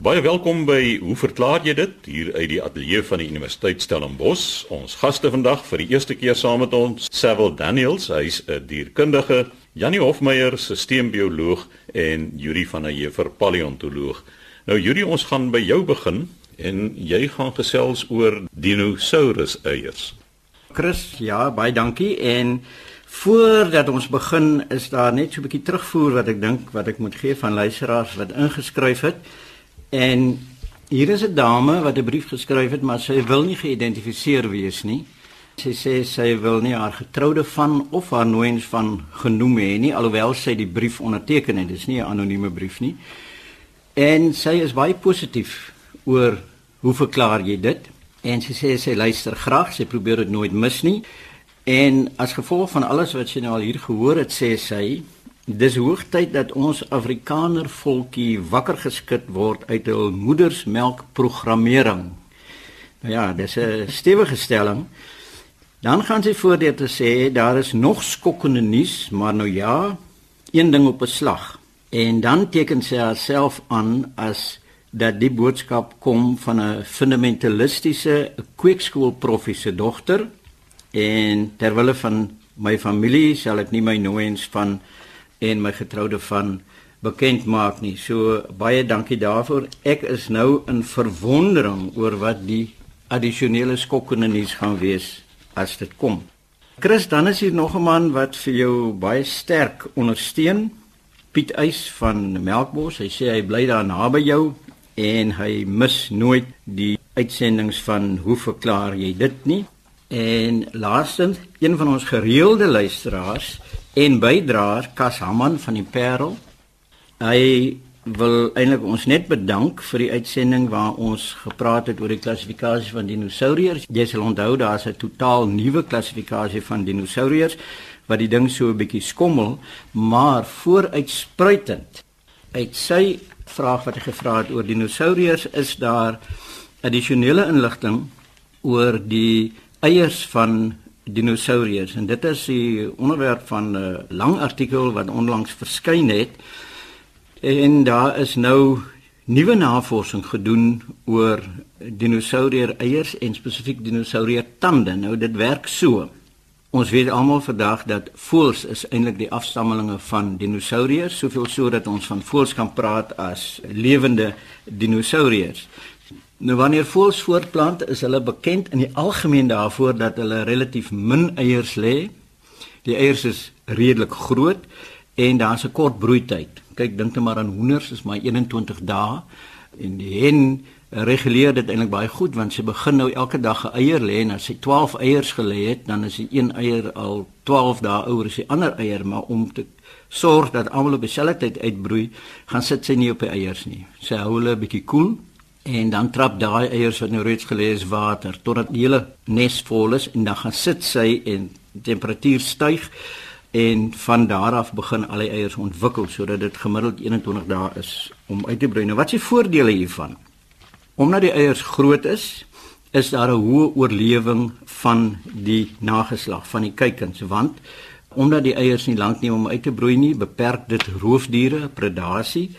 Baie welkom by Hoe verklaar jy dit hier uit die ateljee van die Universiteit Stellenbosch. Ons gaste vandag vir die eerste keer saam met ons, Sewil Daniels, hy's 'n dierkundige, Janie Hofmeyer, sisteembioloog en Yuri van der Heever, paleontoloog. Nou Yuri, ons gaan by jou begin en jy gaan gesels oor dinosaurus eiers. Chris, ja, baie dankie en voordat ons begin is daar net so 'n bietjie terugvoer wat ek dink wat ek moet gee van luisteraars wat ingeskryf het. En hier is 'n dame wat 'n brief geskryf het, maar sy wil nie geïdentifiseer wees nie. Sy sê sy wil nie haar getroude van of haar nooiens van genoem hê nie, alhoewel sy die brief onderteken het. Dit is nie 'n anonieme brief nie. En sy is baie positief oor hoe verklaar jy dit? En sy sê sy luister graag, sy probeer dit nooit mis nie. En as gevolg van alles wat sy nou al hier gehoor het, sê sy Dis hoogtyd dat ons Afrikaner volkie wakker geskit word uit hul moedersmelkprogrammering. Nou ja, dis 'n stewige stelling. Dan gaan sy voordeur te sê daar is nog skokkende nuus, maar nou ja, een ding op 'n slag. En dan teken sy haarself aan as dat die boodskap kom van 'n fundamentalistiese kweekskoolproffie se dogter en terwyl van my familie sal ek nie my nooiens van en my getroude van bekend maak nie. So baie dankie daarvoor. Ek is nou in verwondering oor wat die addisionele skokkende nuus gaan wees as dit kom. Chris, dan is hier nog 'n man wat vir jou baie sterk ondersteun. Piet Eis van Melkbos. Hy sê hy bly daar naby jou en hy mis nooit die uitsendings van hoe verklaar jy dit nie? En laastens, een van ons gereelde luisteraars en bydraer Kas Hamman van die Parel. Hy wil eintlik ons net bedank vir die uitsending waar ons gepraat het oor die klassifikasie van dinosouriërs. Jy sal onthou daar's 'n totaal nuwe klassifikasie van dinosouriërs wat die ding so 'n bietjie skommel, maar vooruitspruitend. Uit sy vraag wat hy gevra het oor dinosouriërs is daar addisionele inligting oor die eiers van dinosouriërs. En dit is die onderwerp van 'n lang artikel wat onlangs verskyn het. En daar is nou nuwe navorsing gedoen oor dinosourier eiers en spesifiek dinosourier tande nou dit werk so. Ons weet almal vandag dat voëls is eintlik die afstammelinge van dinosouriërs soveel so dat ons van voëls kan praat as lewende dinosouriërs Nou wanneer voëls voortplant, is hulle bekend in die algemeen daarvoor dat hulle relatief min eiers lê. Die eiers is redelik groot en daar's 'n kort broeityd. Kyk, dink net maar aan hoenders, is maar 21 dae en die hen reguleer dit eintlik baie goed want sy begin nou elke dag 'n eier lê en as sy 12 eiers gelê het, dan is die een eier al 12 dae ouer as die ander eier, maar om te sorg dat almal op dieselfde tyd uitbroei, gaan sit sy nie op die eiers nie. Sy hou hulle 'n bietjie koel. Cool, en dan trap daai eiers wat nou reeds gelê is water totdat die hele nes vol is en dan gaan sit sy en temperatuur styg en van daar af begin al die eiers ontwikkel sodat dit gemiddeld 21 dae is om uit te broei. Nou wat is die voordele hiervan? Omdat die eiers groot is, is daar 'n hoë oorlewing van die nageslag van die kuikens want omdat die eiers nie lank neem om uit te broei nie, beperk dit roofdiere, predasie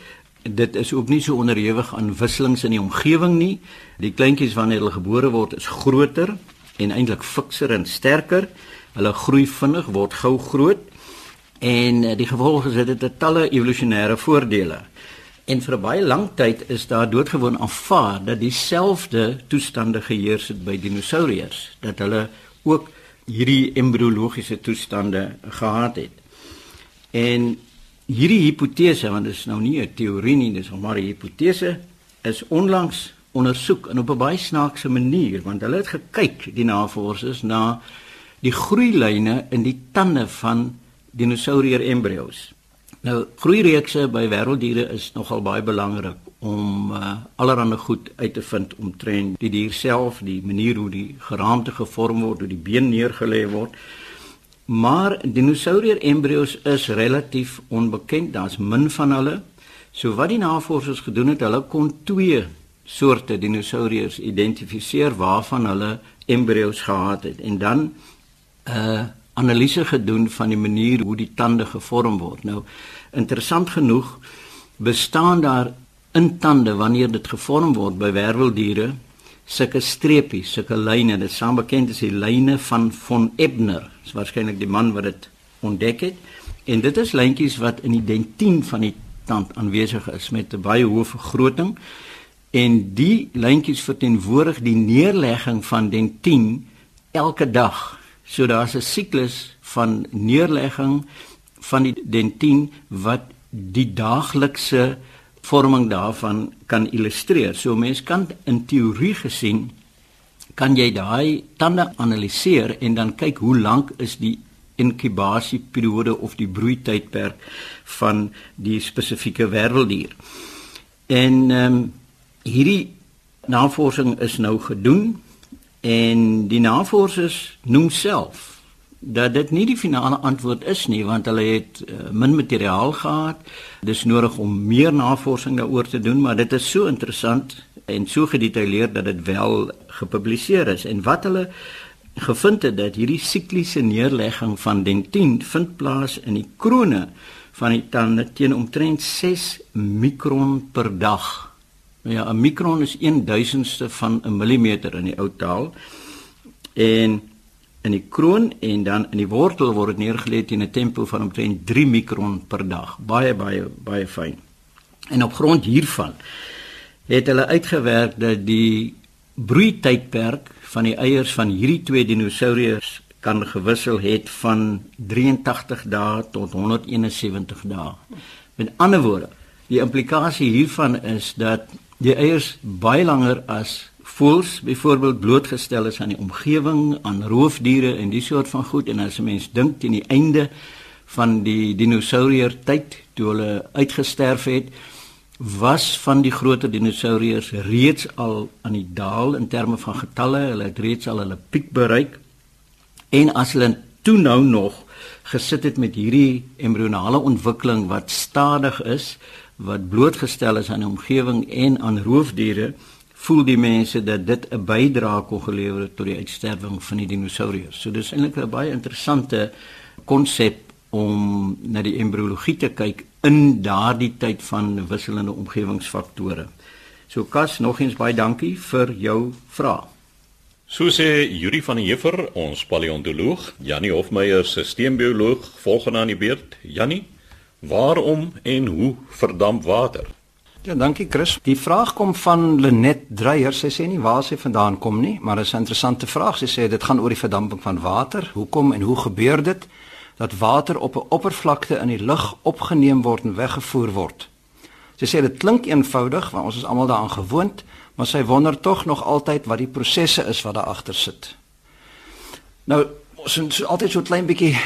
dit is ook nie so onderhewig aan wisselings in die omgewing nie. Die kleintjies wanneer hulle gebore word is groter en eintlik fikser en sterker. Hulle groei vinnig, word gou groot en eh, die gevolg is dit het talle evolusionêre voordele. En vir baie lang tyd is daar doodgewoon aanvaar dat dieselfde toestande geheers het by dinosouriërs, dat hulle ook hierdie embriologiese toestande gehad het. En hierdie hipotese want dit is nou nie 'n teorie nie, dis maar 'n hipotese is onlangs ondersoek en op 'n baie snaakse manier want hulle het gekyk die navorsers na die groeilyne in die tande van dinosourier embrio's. Nou groeireekse by wêrelddiere is nogal baie belangrik om uh, allerlei goed uit te vind omtrent die dier self, die manier hoe die geraamte gevorm word, hoe die been neergelê word. Maar dinosourier embrio's is relatief onbekend. Daar's min van hulle. So wat die navorsers gedoen het, hulle kon twee soorte dinosouriërs identifiseer waarvan hulle embrio's gehad het en dan 'n uh, analise gedoen van die manier hoe die tande gevorm word. Nou interessant genoeg bestaan daar in tande wanneer dit gevorm word by werveldiere sulke streepies, sulke lyne, dit is saam bekend as die lyne van von Ebner. Dis waarskynlik die man wat dit ontdek het. En dit is lyntjies wat in die dentien van die tand aanwesig is met 'n baie hoë vergroting. En die lyntjies verteenwoordig die neerlegging van dentien elke dag. So daar's 'n siklus van neerlegging van die dentien wat die daaglikse vorming daarvan kan illustreer. So mens kan in teorie gesien kan jy daai tande analiseer en dan kyk hoe lank is die inkubasieperiode of die broeitydperk van die spesifieke werveldier. En ehm um, hierdie navorsing is nou gedoen en die navorsers noem self dat dit nie die finale antwoord is nie want hulle het uh, min materiaal gehad. Dis nodig om meer navorsing daaroor te doen, maar dit is so interessant en so gedetailleerd dat dit wel gepubliseer is. En wat hulle gevind het dat hierdie sikliese neerlegging van dentien vind plaas in die krone van die tande teen omtrent 6 mikron per dag. Nou ja, 'n mikron is 1/1000ste van 'n millimeter in die ou taal. En in die kroon en dan in die wortel word dit neergelê teen 'n tempo van omtrent 3 mikron per dag. Baie baie baie fyn. En op grond hiervan het hulle uitgewerk dat die broeitydperk van die eiers van hierdie twee dinosourus kan gewissel het van 83 dae tot 171 dae. Met ander woorde, die implikasie hiervan is dat die eiers baie langer as voels byvoorbeeld blootgestel is aan die omgewing, aan roofdiere en die soort van goed en as 'n mens dink teen die einde van die dinosourier tyd toe hulle uitgesterf het, was van die groter dinosouriërs reeds al aan die daal in terme van getalle, hulle het reeds al hulle piek bereik. En as hulle toe nou nog gesit het met hierdie embrionale ontwikkeling wat stadig is, wat blootgestel is aan die omgewing en aan roofdiere, voel die mense dat dit 'n bydrae kon gelewer het tot die uitsterwing van die dinosourus. So dis eintlik 'n baie interessante konsep om na die embriologie te kyk in daardie tyd van wisselende omgewingsfaktore. So Kas, nog eens baie dankie vir jou vraag. So sê Yuri van der Heever, ons paleontoloog, Jannie Hofmeyer, sisteembioloog, volgende aan die beurt. Jannie, waarom en hoe verdamp water? Ja, dankie Chris. Die vraag kom van Lenet Dreyer. Sy sê nie waar sy vandaan kom nie, maar dit is 'n interessante vraag. Sy sê dit gaan oor die verdamping van water. Hoekom en hoe gebeur dit dat water op 'n oppervlakte in die lug opgeneem word en weggevoer word? Sy sê dit klink eenvoudig, want ons is almal daaraan gewoond, maar sy wonder tog nog altyd wat die prosesse is wat daar agter sit. Nou, ons so altyd so 'n klein bietjie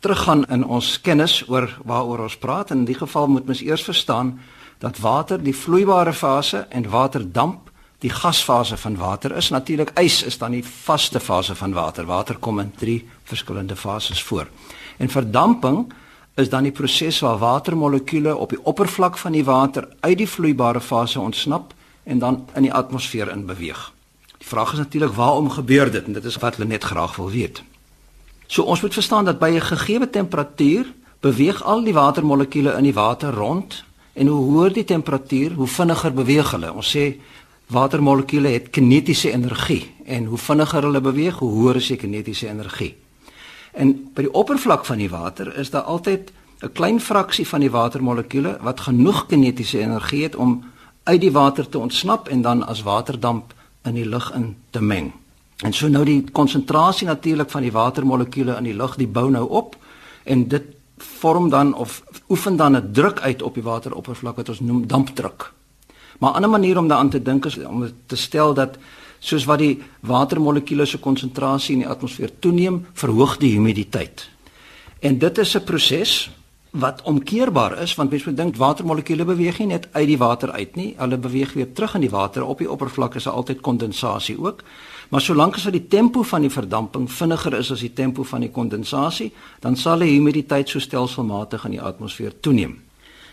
teruggaan in ons kennis oor waaroor ons praat en in die geval moet mens eers verstaan dat water die vloeibare fase en waterdamp die gasfase van water is. Natuurlik ys is dan die vaste fase van water. Water kom in drie verskillende fases voor. En verdamping is dan die proses waar watermolekuule op die oppervlak van die water uit die vloeibare fase ontsnap en dan in die atmosfeer in beweeg. Die vraag is natuurlik waarom gebeur dit en dit is wat hulle net graag wil weet. So ons moet verstaan dat by 'n gegeewe temperatuur beweeg al die watermolekuule in die water rond En hoe hoër die temperatuur, hoe vinniger beweeg hulle. Ons sê watermolekuule het kinetiese energie en hoe vinniger hulle beweeg, hoe hoër is die kinetiese energie. En by die oppervlak van die water is daar altyd 'n klein fraksie van die watermolekuule wat genoeg kinetiese energie het om uit die water te ontsnap en dan as waterdamp in die lug in te meng. En so nou die konsentrasie natuurlik van die watermolekuule in die lug, die bou nou op en dit vorm dan of oefen dan 'n druk uit op die wateroppervlak wat ons noem dampdruk. Maar 'n ander manier om daaraan te dink is om te stel dat soos wat die watermolekuule se konsentrasie in die atmosfeer toeneem, verhoog die humiditeit. En dit is 'n proses wat omkeerbaar is want mens moet dink watermolekuule beweeg nie net uit die water uit nie, hulle beweeg weer terug in die water. Op die oppervlak is daar altyd kondensasie ook. Maar solank as die tempo van die verdamping vinniger is as die tempo van die kondensasie, dan sal die humiditeit so stelselmatig in die atmosfeer toeneem.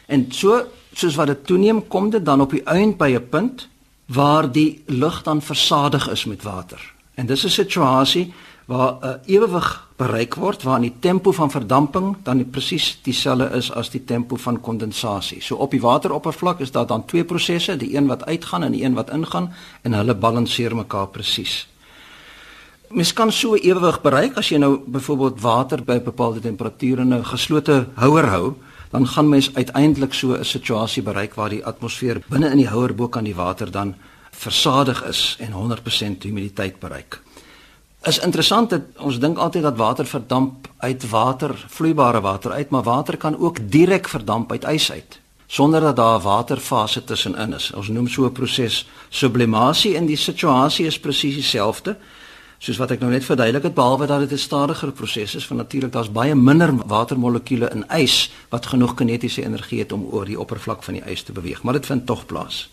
En so soos wat dit toeneem, kom dit dan op die eind by 'n punt waar die lug dan versadig is met water. En dis 'n situasie waar 'n ewewig bereik word waarin die tempo van verdamping dan presies dieselfde is as die tempo van kondensasie. So op die wateroppervlak is daar dan twee prosesse, die een wat uitgaan en die een wat ingaan en hulle balanseer mekaar presies. Mens kan so ewewig bereik as jy nou byvoorbeeld water by bepaalde temperature in 'n geslote houer hou, dan gaan mens uiteindelik so 'n situasie bereik waar die atmosfeer binne in die houer bo kan die water dan versadig is en 100% humiditeit bereik is interessant dat ons dink altyd dat water verdamp uit water, vloeibare water uit, maar water kan ook direk verdamp uit ys uit sonder dat daar 'n waterfase tussenin is. Ons noem so 'n proses sublimasie en die situasie is presies dieselfde soos wat ek nou net verduidelik het behalwe dat dit 'n stadiger proses is, want natuurlik daar's baie minder watermolekuule in ys wat genoeg kinetiese energie het om oor die oppervlak van die ys te beweeg, maar dit vind tog plaas.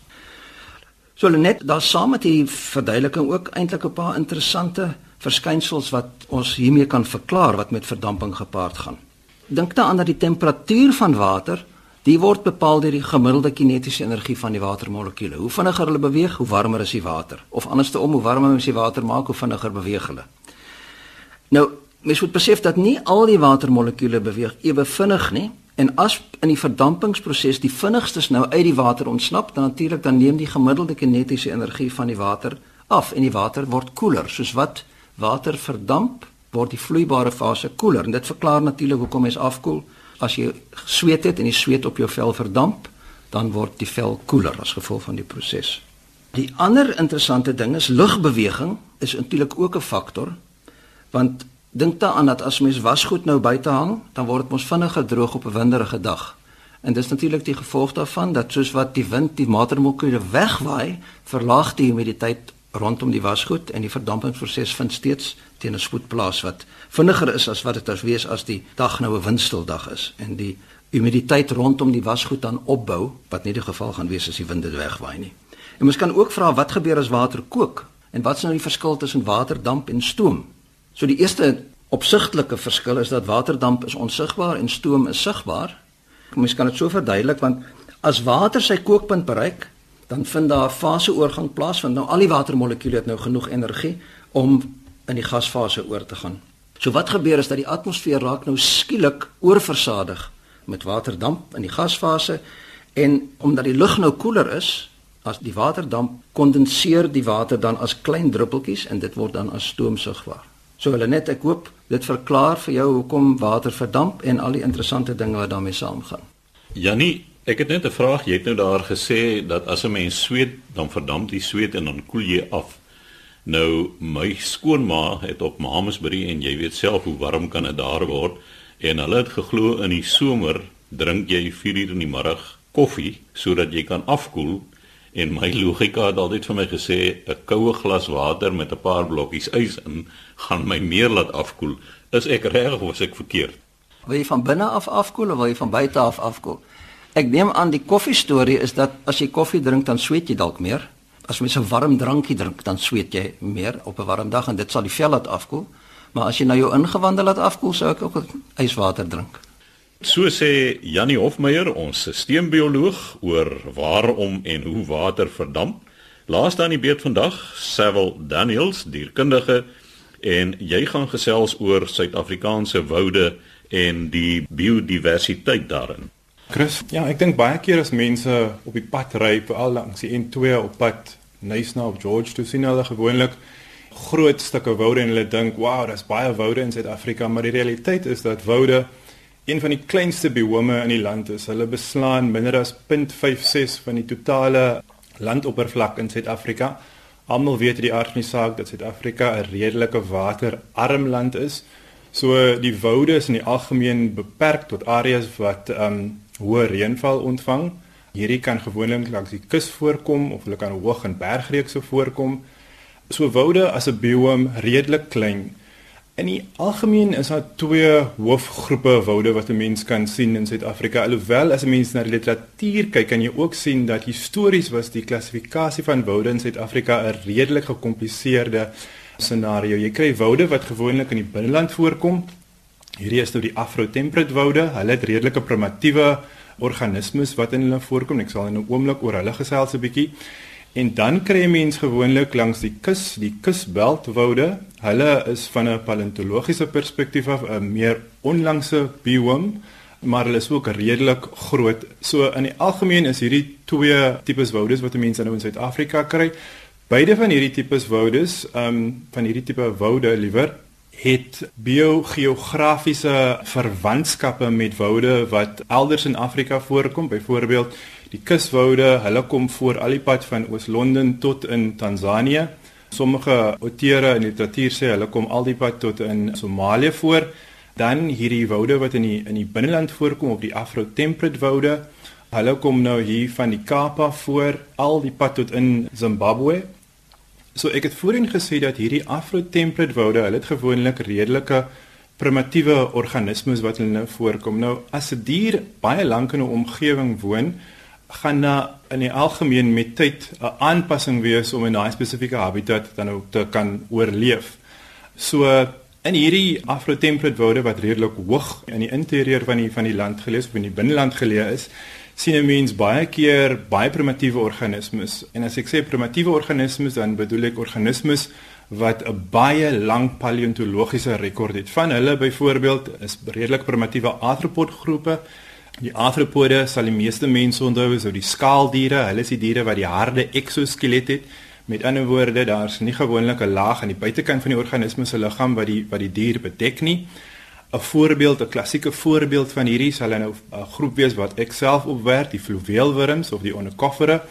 So net daar saam met hierdie verduideliking ook eintlik 'n paar interessante verskynsels wat ons hiermee kan verklaar wat met verdamping gepaard gaan. Dink daaraan dat die temperatuur van water, die word bepaal deur die gemiddelde kinetiese energie van die watermolekuule. Hoe vinniger hulle beweeg, hoe warmer is die water. Of andersom, hoe warmer mens die water maak, hoe vinniger beweeg hulle. Nou, mens moet besef dat nie al die watermolekuule beweeg ewe vinnig nie. En as in die verdampingsproses die vinnigstes nou uit die water ontsnap, dan natuurlik dan neem die gemiddelde kinetiese energie van die water af en die water word koeler, soos wat water verdamp, word die vloeibare fase koeler en dit verklaar natuurlik hoekom mens afkoel. As jy sweet het en die sweet op jou vel verdamp, dan word die vel koeler as gevolg van die proses. Die ander interessante ding is lugbeweging is natuurlik ook 'n faktor want dink daaraan dat as mens wasgoed nou buite hang, dan word dit mos vinniger droog op 'n winderige dag. En dis natuurlik die gevolg daarvan dat soos wat die wind die watermolekuule wegwaai, verlaag die humiditeit rondom die wasgoed en die verdampingsproses vind steeds teen 'n spoed plaas wat vinniger is as wat dit as wees as die dag nou 'n windstil dag is en die humiditeit rondom die wasgoed dan opbou wat nie die geval gaan wees as die wind dit wegwaai nie. En mens kan ook vra wat gebeur as water kook en wat is nou die verskil tussen waterdamp en stoom? So die eerste opsigtelike verskil is dat waterdamp is onsigbaar en stoom is sigbaar. Mens kan dit so verduidelik want as water sy kookpunt bereik, dan vind daar 'n faseoorgang plaas want nou al die watermolekuule het nou genoeg energie om in die gasfase oor te gaan. So wat gebeur is dat die atmosfeer raak nou skielik oorversadig met waterdamp in die gasfase en omdat die lug nou koeler is as die waterdamp kondenseer die water dan as klein druppeltjies en dit word dan as stoom sigbaar. So hulle net ek hoop dit verklaar vir jou hoekom water verdamp en al die interessante dinge wat daarmee saamgaan. Janie, Ek het net 'n vraag. Jy het nou daar gesê dat as 'n mens sweet, dan verdamp die sweet en dan koel jy af. Nou my skoonma het op Mamasbury en jy weet self hoe warm kan dit daar word en hulle het geglo in die somer drink jy 4 uur in die middag koffie sodat jy kan afkoel en my logika het altyd vir my gesê 'n koue glas water met 'n paar blokkies ys in gaan my meer laat afkoel. Is ek reg of is ek verkeerd? Wil jy van binne af afkoel of wil jy van buite af afkoel? Ek neem aan die koffie storie is dat as jy koffie drink dan sweet jy dalk meer. As jy 'n warm drankie drink dan sweet jy meer op 'n warm dag en dit sal die vel laat afkoel. Maar as jy nou jou ingewande laat afkoel, sou ek ook yswater drink. So sê Jannie Hofmeyer, ons sisteembioloog oor waarom en hoe water verdamp. Laaste aan die beurt vandag, Sewil Daniels, dierkundige, en jy gaan gesels oor Suid-Afrikaanse woude en die biodiversiteit daarin. Chris, ja, ek dink baie keer as mense op die pad ry, veral langs die N2 op pad Nysna of George to sien hulle gewoonlik groot stukke woude en hulle dink, "Wow, daar's baie woude in Suid-Afrika," maar die realiteit is dat woude een van die kleinste biome in die land is. Hulle beslaan minder as 0.56 van die totale landoppervlak in Suid-Afrika. Almal weet die aard van die saak dat Suid-Afrika 'n redelike waterarm land is. So die woude is in die algemeen beperk tot areas wat ehm um, hoë reënval ontvang. Hierdie kan gewoonlik langs die kus voorkom of hulle kan hoog in bergreekse voorkom. So woude as 'n biome redelik klein. In die algemeen is daar twee hoofgroepe woude wat 'n mens kan sien in Suid-Afrika. Alhoewel as 'n mens na die literatuur kyk, kan jy ook sien dat histories was die klassifikasie van woude in Suid-Afrika 'n redelik gekompliseerde scenario. Jy kry woude wat gewoonlik in die binneland voorkom Hierdie is nou die Afro-temperate woude. Hulle het redelike primitiewe organismes wat in hulle voorkom. Ek sal in 'n oomblik oor hulle gesels 'n bietjie. En dan kry jy mens gewoonlik langs die kus, die kusbeltwoude. Hulle is van 'n paleontologiese perspektief af 'n meer onlangse biome maar hulle is ook redelik groot. So in die algemeen is hierdie twee tipes woudes wat mense nou in Suid-Afrika kry. Beide van hierdie tipes woudes, ehm um, van hierdie tipe woude liewer het biogeografiese verwantskappe met woude wat elders in Afrika voorkom. Byvoorbeeld die kuswoude, hulle kom voor al die pad van Oos-London tot in Tansanië. Sommige outeure in literatuur sê hulle kom al die pad tot in Somalië voor. Dan hierdie woude wat in die in die binneland voorkom op die Afro-temperate woude. Hulle kom nou hier van die Kaap af voor al die pad tot in Zimbabwe. So ek het voorheen gesê dat hierdie Afro-temperate woude, hulle het gewoonlik redelike primitiewe organismes wat hulle nou voorkom. Nou as 'n dier baie lank in 'n omgewing woon, gaan na in die algemeen met tyd 'n aanpassing wees om in daai spesifieke habitat dan ook te kan oorleef. So In hierdie Afro-temperate woude wat redelik hoog in die interieur van die van die land gelees of in die binneland geleë is, sien 'n mens baie keer baie primitiewe organismes. En as ek sê primitiewe organismes, dan bedoel ek organismes wat 'n baie lang paleontologiese rekord het. Van hulle byvoorbeeld is redelik primitiewe arthropodgroepe. Die arthropode sal die meeste mense onthou as die skaaldiere. Hulle is die diere wat die harde eksoskelet het. Met ander woorde, daar's nie gewoonlik 'n laag aan die buitekant van die organisme se liggaam wat die wat die dier bedek nie. 'n Voorbeeld, 'n klassieke voorbeeld van hierdie sal nou 'n groep wees wat ek self opwerk, die fluweelwurms of die onychophora,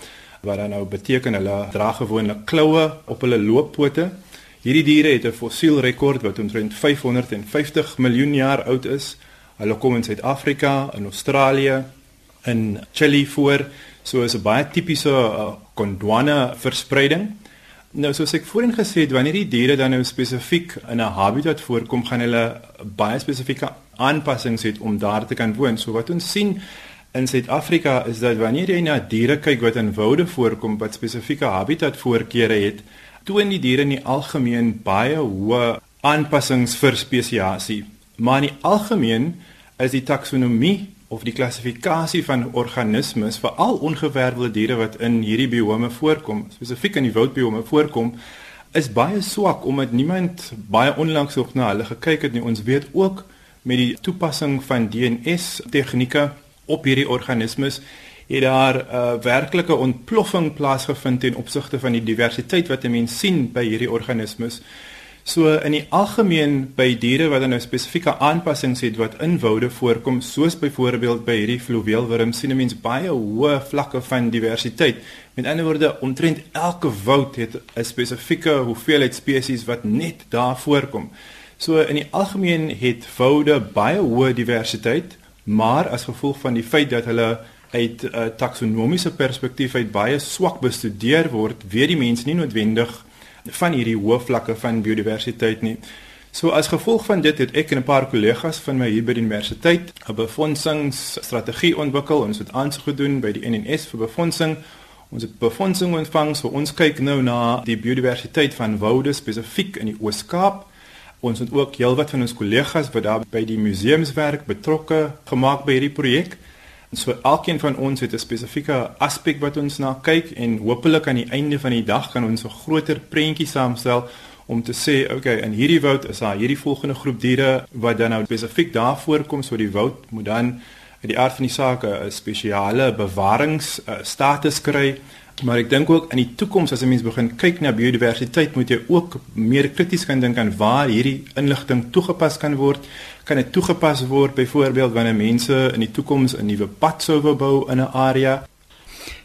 wat dan nou beteken hulle dra gewoonlik kloue op hulle looppote. Hierdie diere het 'n fossielrekord wat omtrent 550 miljoen jaar oud is. Hulle kom in Suid-Afrika, in Australië, in Chili voor. So is 'n baie tipiese uh, Gondwana verspreiding. Nou soos ek voorheen gesê het, wanneer die diere dan nou spesifiek in 'n habitat voorkom, gaan hulle baie spesifieke aanpassings hê om daar te kan woon. So wat ons sien in Suid-Afrika is dat wanneer jy na diere kyk wat in woude voorkom wat spesifieke habitat voorkeure het, toon die diere in die algemeen baie hoë aanpassings vir spesiasie. Maar in die algemeen is die taksonomie of die klassifikasie van organismes vir al ongewervelde diere wat in hierdie biome voorkom, spesifiek in die woudbiome voorkom, is baie swak omdat niemand baie onlangs nog na hulle gekyk het nie. Ons weet ook met die toepassing van DNS tegnieke op hierdie organismes het daar 'n uh, werklike ontploffing plaasgevind ten opsigte van die diversiteit wat 'n mens sien by hierdie organismes. So in die algemeen by diere wat dan nou spesifieke aanpassings het wat in woude voorkom, soos byvoorbeeld by hierdie fluweelwurm sien 'n mens baie hoë vlakke van diversiteit. Met ander woorde, omtrent elke woud het 'n spesifieke hoeveelheid spesies wat net daar voorkom. So in die algemeen het woude baie hoë diversiteit, maar as gevolg van die feit dat hulle uit 'n uh, taksonomiese perspektief uit baie swak bestudeer word, weet die mense nie noodwendig van hierdie hoë vlakke van biodiversiteit nie. So as gevolg van dit het ek en 'n paar kollegas van my hier by die universiteit 'n befondsingsstrategie ontwikkel. Ons het aansoek gedoen by die NNS vir befondsing. Ons het befondsing ontvang. So ons kyk nou na die biodiversiteit van woude spesifiek in die Oos-Kaap. Ons het ook heelwat van ons kollegas wat daar by die museumswerk betrokke gemaak by hierdie projek. So elkeen van ons het 'n spesifieke aspek wat ons na kyk en hopelik aan die einde van die dag kan ons 'n groter prentjie saamstel om te sê, okay, in hierdie woud is daar hierdie volgende groep diere wat dan nou spesifiek daar voorkom, so die woud moet dan uit die aard van die saak 'n spesiale bewaringsstatus kry. Maar ek dink ook in die toekoms as 'n mens begin kyk na biodiversiteit, moet jy ook meer krities kan dink aan waar hierdie inligting toegepas kan word kan dit toegepas word byvoorbeeld wanneer mense in die toekoms 'n nuwe pad sou wou bou in 'n area.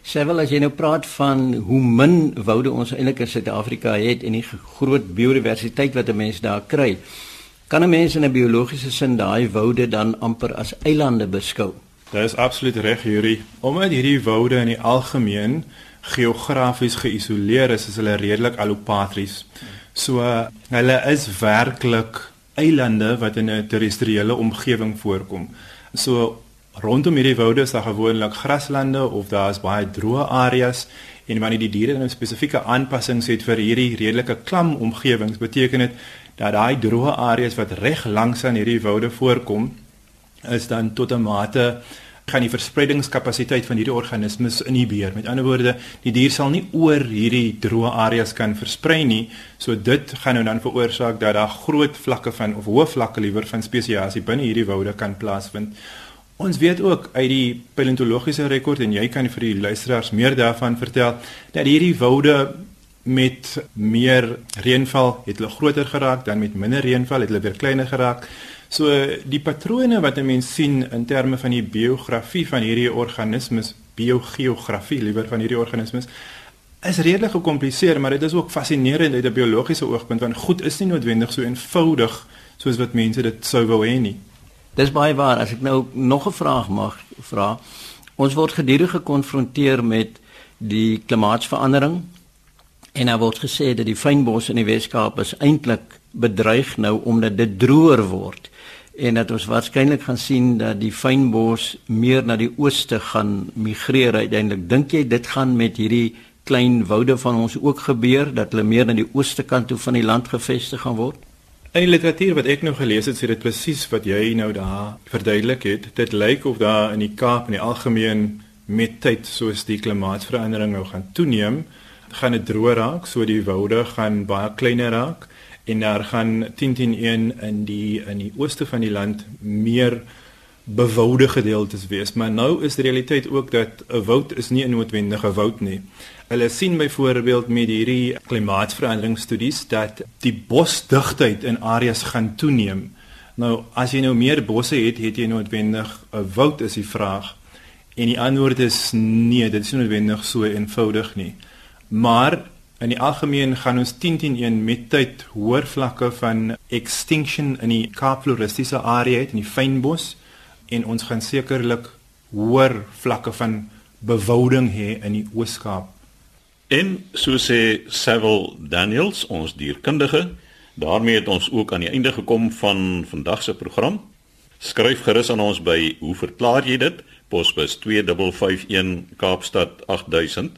Sewel as jy nou praat van hoe min woude ons eintlik in Suid-Afrika het en die groot biodiversiteit wat 'n mens daar kry, kan 'n mens in 'n biologiese sin daai woude dan amper as eilande beskou. Dit is absoluut reg, Yuri. Omdat hierdie woude in die algemeen geografies geïsoleer is, is hulle redelik allopatries. So hulle is werklik eilande wat in 'n terrestriële omgewing voorkom. So rondom hierdie woude is daar gewoonlik graslande of daar is baie droë areas en wanneer die diere nou spesifieke aanpassings het vir hierdie redelike klam omgewings, beteken dit dat daai droë areas wat reg langs aan hierdie woude voorkom is dan tot 'n mate gaan die verspreidingskapasiteit van hierdie organismes inhibeer. Met ander woorde, die dier sal nie oor hierdie droë areas kan versprei nie. So dit gaan nou dan veroorsaak dat daar groot vlakke van of hoë vlakke liewer van spesiasie binne hierdie woude kan plaasvind. Ons weet ook uit die paleontologiese rekord en jy kan vir die luisteraars meer daarvan vertel dat hierdie woude met meer reënval het hulle groter geraak dan met minder reënval het hulle weer kleiner geraak. So die patrone wat 'n mens sien in terme van die biografie van hierdie organismes, biogeografie liewer van hierdie organismes is redelik gekompliseer, maar dit is ook fascinerend uit 'n biologiese oogpunt want goed is nie noodwendig so eenvoudig soos wat mense dit sou wou hê nie. Dis baie waar. As ek nou nog 'n vraag mag vra. Ons word gedurig gekonfronteer met die klimaatsverandering En daar word gesê dat die fynbos in die Weskaap is eintlik bedreig nou omdat dit droër word en dat ons waarskynlik gaan sien dat die fynbos meer na die ooste gaan migreer uiteindelik. Dink jy dit gaan met hierdie klein woude van ons ook gebeur dat hulle meer na die ooste kant toe van die land gevestig gaan word? In die literatuur wat ek nou gelees het, sê dit presies wat jy nou daar verduidelik het. Dit lyk of daar in die Kaap in die algemeen met tyd soos die klimaatsverandering nou gaan toeneem gaan dit droër raak, so die woude gaan baie kleiner raak en daar gaan 101 in die in die ooste van die land meer bewoude gedeeltes wees. Maar nou is die realiteit ook dat 'n woud is nie 'n noodwendige woud nie. Hulle sien byvoorbeeld met hierdie klimaatsveranderingsstudies dat die bosdigtheid in areas gaan toeneem. Nou as jy nou meer bosse het, het jy noodwendig 'n woud is die vraag. En die antwoord is nee, dit is nie noodwendig so eenvoudig nie maar in die algemeen gaan ons 101 met tyd hoër vlakke van extinction in die Kaapfloristiese area het in die fynbos en ons gaan sekerlik hoër vlakke van bewouding hê in die Oos-Kaap. En so sê Sewil Daniels, ons dierkundige, daarmee het ons ook aan die einde gekom van vandag se program. Skryf gerus aan ons by hoe verklaar jy dit? Posbus 2551 Kaapstad 8000